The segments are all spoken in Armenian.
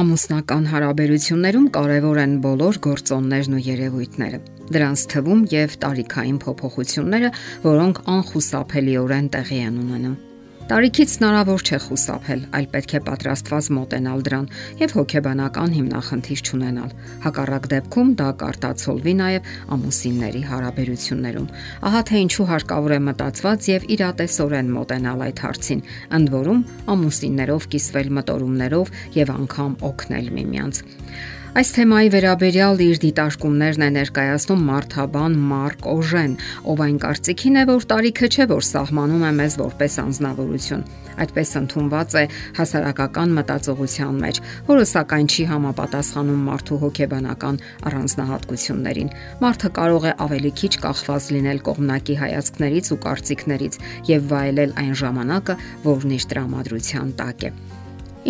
Ամուսնական հարաբերություններում կարևոր են բոլոր գործոններն ու երևույթները։ Դրանց թվում եւ տարիքային փոփոխությունները, որոնք անխուսափելիորեն տեղի են ունենում։ Տարիքից հնարավոր չէ խուսափել, այլ պետք է պատրաստված մոտենալ դրան եւ հոգեբանական հիմնախնդիր չունենալ։ Հակառակ դեպքում դա կարտացոլվի նաեւ ամուսինների հարաբերություններում։ Ահա թե ինչու հարկավոր է մտածված եւ իրատեսորեն մոտենալ այդ հարցին, ընդ որում ամուսիններով կիսվել մտորումներով եւ անգամ օգնել միմյանց։ Այս թեմայի վերաբերյալ իր դիտարկումներն է ներկայացնում Մարթաբան Մարկ Օժեն, ով այն կարծիքին է, որ տարիքը չէ, որ սահմանում է մեզ որպես անznավորություն։ Այդպես ընդունված է հասարակական մտածողության մեջ, որը սակայն չի համապատասխանում մարդու հոգեբանական առանձնահատկություններին։ Մարդը կարող է ավելի քիչ կախված լինել կողմնակի հայացքներից ու կարծիքներից եւ վայելել այն ժամանակը, որն իր տրամադրության տակ է։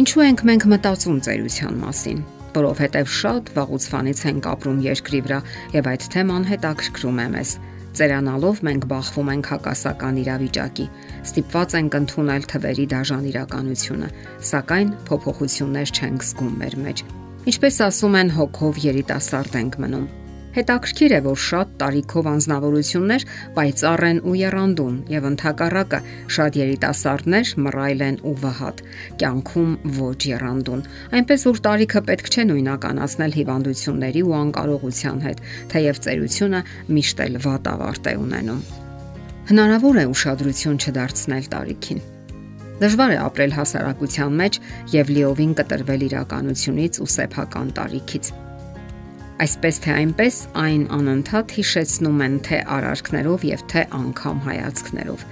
Ինչու ենք մենք մտածում ծերության մասին որովհետև շատ վաղուց ենք ապրում երկրի վրա եւ այդ թեման հետաքրքրում է մեզ։ Ծերանալով մենք բախվում ենք հակասական իրավիճակի, ստիպված ենք ընդունել թվերի դաժան իրականությունը, սակայն փոփոխություններ չենք զգում մեր մեջ։ Ինչպես ասում են, հոգով երիտասարդ ենք մնում Հետաքրքիր է, որ շատ տարիքով անznավորություններ պայծառ են ու երանդուն եւ ընդհակառակը շատ երիտասարդներ մռայլ են ու վհատ, կյանքում ոչ երանդուն։ Այնպես որ տարիքը պետք չէ նույնականացնել հիվանդությունների ու անկարողության հետ, թեև ծերությունը միշտ էլ վատ ավարտ է ունենում։ Հնարավոր է ուշադրություն չդարձնել տարիքին։ Դժվար է ապրել հասարակության մեջ եւ լիովին կտրվել իրականությունից ու սեփական տարիքից։ Այսպես թե այնպես այն անընդհատ հիշեցնում են թե արարքներով եւ թե անգամ հայացքներով։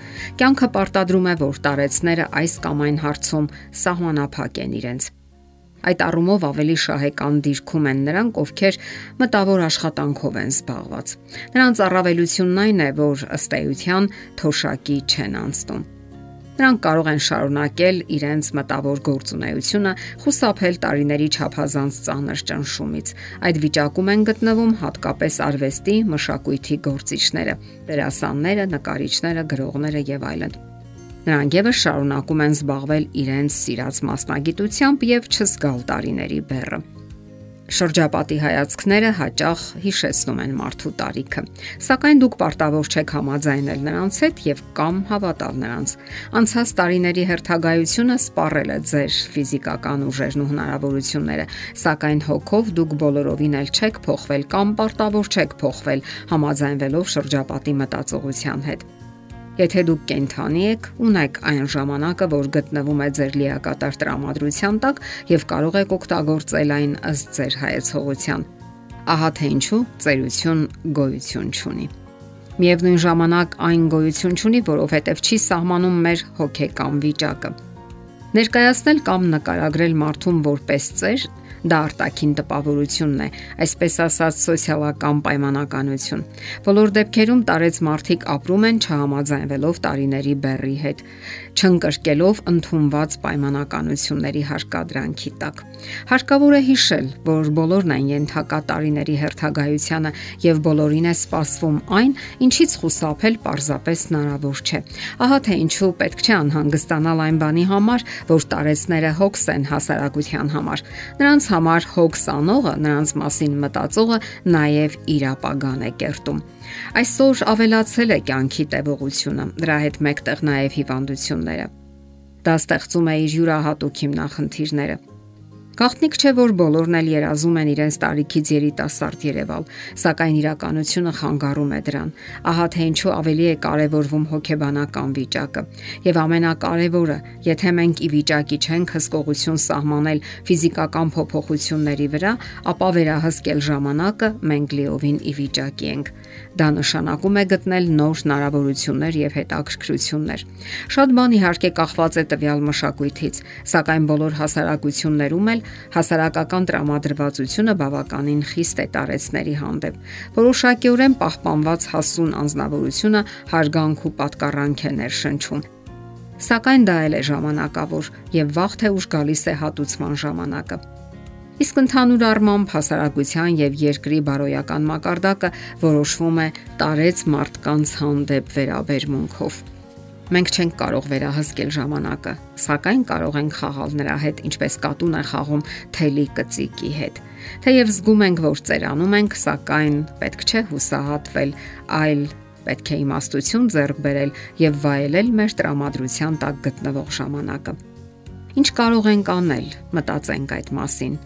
Կյանքը պարտադրում է, որ տարեցները այս կամ այն հարցում սահմանափակ են իրենց։ Այդ առումով ավելի շահեկան դիրքում են նրանք, ովքեր մտավոր աշխատանքով են զբաղված։ Նրանց առավելությունն այն է, որ ըստ էության թոշակի չեն անցնում Նրանք կարող են շարունակել իրենց մտավոր գործունեությունը, խուսափել տարիների չափազանց ծանր ճնշումից։ Այդ վիճակում են գտնվում հատկապես արվեստի, մշակույթի գործիչները, դերասանները, նկարիչները, գրողները եւ այլն։ Նրանք եւս շարունակում են զբաղվել իրենց սիրած մասնագիտությամբ եւ չզգալ տարիների բեռը։ Շրջապատի հայացքները հաճախ հիշեցնում են մարդու տարիքը, սակայն դուք պարտավոր չեք համաձայնել նրանց հետ եւ կամ հավատալ նրանց։ Անցած տարիների հերթագայությունը սպառել է ձեր ֆիզիկական ուժերն ու հնարավորությունները, սակայն հոգով դուք բոլորովին էլ չեք փոխվել կամ պարտավոր չեք փոխվել համաձայնվելով շրջապատի մտածողության հետ։ Եթե դուք կենթանի եք, ունեք այն ժամանակը, որ գտնվում է ձեր լիակատար տրամադրության տակ եւ կարող եք օգտագործել այն ըստ ձեր հայեցողության։ Ահա թե ինչու ծերություն գոյություն ունի։ Միևնույն ժամանակ այն գոյություն ունի, որովհետև չի սահմանում մեր հոգեկան վիճակը։ Ներկայացնել կամ նկարագրել մարդուն որպես ծեր Դա արտաքին տպավորությունն է, այսպես ասած սոցիալական պայմանականություն։ Բոլոր դեպքերում տարեց մարդիկ ապրում են չհամաձայնվելով տարիների բեռի հետ, չընկրկելով ընդունված պայմանականությունների հարկադրանքի տակ։ Հարկավոր է հիշել, որ բոլորն են ենթակա տարիների հերթագայությանը եւ բոլորին է սպասվում այն, ինչից խուսափել պարզապես հնարավոր չէ։ Ահա թե ինչու պետք չէ անհանգստանալ այն բանի համար, որ տարեցները հոգս են հասարակության համար։ Նրանց համար հոգս անողը, նրանց մասին մտածողը նաև իր ապագան է կերտում։ Այսօր ավելացել է կյանքի տևողությունը, դրա հետ մեկտեղ նաև հիվանդությունները։ Դա ստեղծում է իր յուրահատուկ հիմնախնդիրները Գաղտնիք չէ, որ բոլորն էլ երազում են իրենց տարիքից երիտասարդ երևալ, սակայն իրականությունը խանգարում է դրան։ Ահա թե ինչու ավելի է կարևորվում հոգեբանական վիճակը։ Եվ ամենակարևորը, եթե մենք ի վիճակի չենք հսկողություն սահմանել ֆիզիկական փոփոխությունների վրա, ապա վերահսկել ժամանակը մենք լիովին ի վիճակի ենք։ Դա նշանակում է գտնել նոր հնարավորություններ եւ հետաքրքրություններ։ Շատ բան իհարկե կախված է տվյալ մշակույթից, սակայն բոլոր հասարակություններում էլ հասարակական տրամադրվածությունը բավականին խիստ է տարեցների հանդեպ։ Որոշակիորեն պահպանված հասուն անznավորությունը հարգանք ու պատկառանք է ներշնչում։ Սակայն դա էլ է ժամանակավոր եւ վաղ թե ուշ գալիս է հատուցման ժամանակը։ Իսկ ընդհանուր առմամբ հասարակության եւ երկրի բարոյական մակարդակը որոշվում է տարեց մարդկանց հանդեպ վերաբերմունքով։ Մենք չենք կարող վերահսկել ժամանակը, սակայն կարող ենք խաղալ նրա հետ, ինչպես կատուն է խաղում թելի կծիկի հետ։ Թեև զգում ենք, որ ծերանում ենք, սակայն պետք չէ հուսահատվել, այլ պետք է իմաստություն ձեռք բերել եւ վայելել մեր տրամադրության տակ գտնվող ժամանակը։ Ինչ կարող ենք անել, մտածենք այդ մասին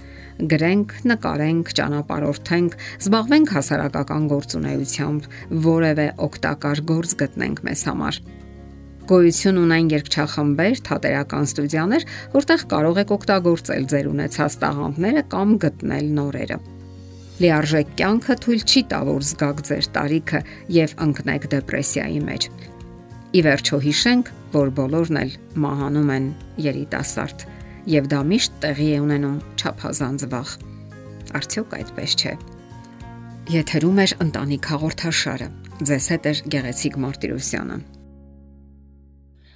գրենք, նկարենք, ճանապարհորդենք, զբաղվենք հասարակական գործունեությամբ, որևէ օգտակար գործ գտնենք մեզ համար։ Գոյություն ունեն երգչախմբեր, թատերական ստուդիաներ, որտեղ կարող եք օգտագործել ձեր ունեցած տաղանդները կամ գտնել նորերը։ Լիարժեք կյանքը թույլ չի տա որ զգաք ձեր տարիքը եւ ընկնեք դեպրեսիայի մեջ։ Ի վերջո հիշենք, որ բոլորն էլ մահանում են երիտասարդ եւ դա միշտ տեղի է ունենում ճափազանց վաղ։ Արդյոք այդպես չէ։ Եթերում է ընտանիք հաղորդաշարը։ Ձեզ հետ է Գեղեցիկ Մարտիրոսյանը։